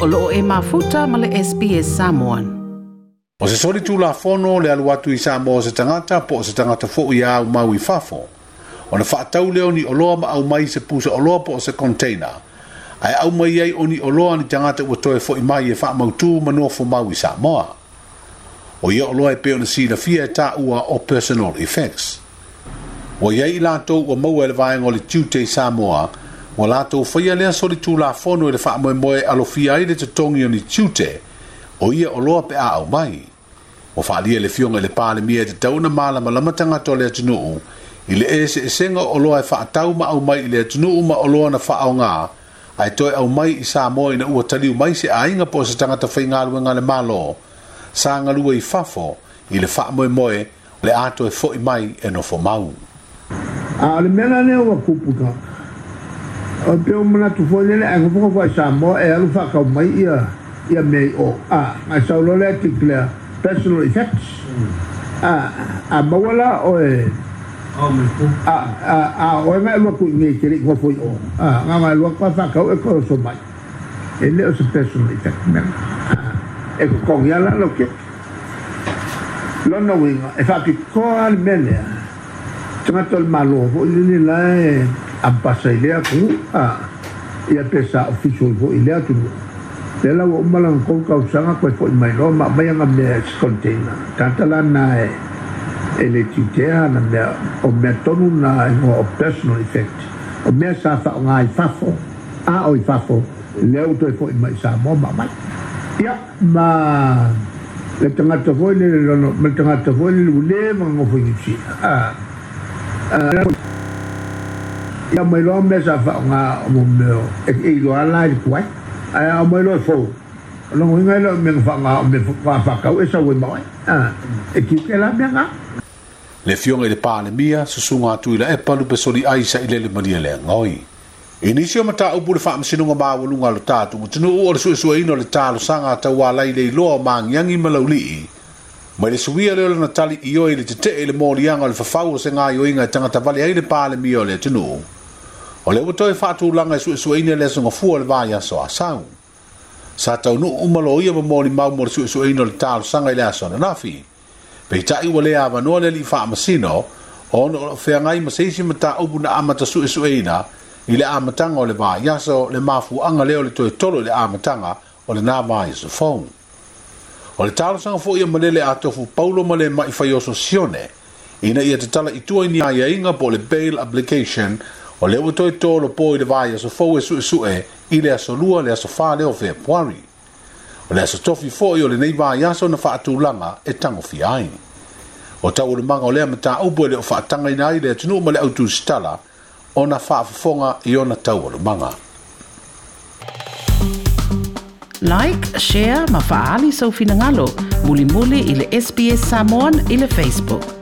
o loo e mafuta ma le SPS Samoan. O se sori tū la fono le alu atu i Samoa o se tangata po o se tangata fo i au mau i fafo. O na whaatau leo ni oloa ma au mai se pūsa oloa po o se container. Ai au mai ei o ni oloa ni tangata ua toe fo i mai e whaamautū ma nofo mau i Samoa. O ia o loa e peo na si la fia e tā ua o personal effects. O ia i lātou ua mau elevaeng o le Tuesday Samoa, ua latou faia lea solitulafono i le faamoemoe alofia ai le totogi o ni tiute o ia o loa pe au mai ua faaalia le fioga i le palemia e tatau na malamalama tagata o le atunuu i le eseesega o loa e faatau ma au mai i le atunuu ma o loa na faaaoga ae toe au mai i sa moa ina ua taliu mai se aiga po o se tagata faigaluega le malo sa galue i fafo i le faamoemoe le ato atoe foʻi mai e nofo mau a le mena ne o kupu ka o pe o mana tu fo le a ko ko sa mo e alu fa ka mai ia ia me o a ma sa lo le ti kle personal effects hmm. a a ma wala o e a a a o ma lo ku ni kiri ko fo o a nga ma lo ka fa ka o e ko so mai e le o personal effect men e ko ko ia la lo ke lona winga e fa ki ko al mele tanga tol malo o ni apasa ilea ku a ia te sa ofiso ilo ilea tu te lau o malang kou kau sanga koe po imai loa ma mai anga mea es container tatala na e ele ti tea na mea o mea tonu na e mo o personal effect o mea sa fa o ngai fafo a o i fafo leo to e po imai sa mo ma mai ia ma le tangata voile le lono le tangata voile le ule ma ngofo yuchi a a a ia mai loa mea sa faaoga o momeo e iloa la i puai ae ao mai loa e fou logoiga i loa me faaoga o me faafakau e sauai maoe e kiuke la meaga le fioga i le palemia susuga atu e la epalu pe soli ai saʻi lele malia le agoi i nisi e o mataupu e le faamasinoga maualuga a lo tatou matunuu o le suʻesuʻeina o ta talosaga tauālai le lo o magiagi ma laulii ma i le suia lea o lana tali i oe i le tetee i le moliaga o le fafau o se gaioiga e tagatavale ai le palemia o le atunuu O le watoe fatu langa e su e su eine le sunga fua le vaya so a sangu. Sa tau nu umalo ia ma mori mau mori su e su eine le talo sanga ila so na nafi. Pei ta iwa le ava nua le li faa masino, on fea ngai ma seisi ma ta ubu na amata su e su eina, i le amatanga o le vaya so le mafu anga leo le toe tolo le amatanga o le na vaya so fong. O le talo sanga fua ia ma lele a tofu paulo ma le ma i fayoso sione, ina ia te tala itua ni aia inga po le bail application, o le ua toetoa tolo po i le vai asofou e suʻesuʻe i le lua le asofā lea o feapuari o le fo foʻi o lenei vaiaso na faatulaga e tagofia ai o taualemaga o lea mataupu e le o faataga ina ai le atunuu ma le autusitala ona faafofoga i ona manga. like share ma faaali soufinagalo mulimuli i le sps samon i le facebook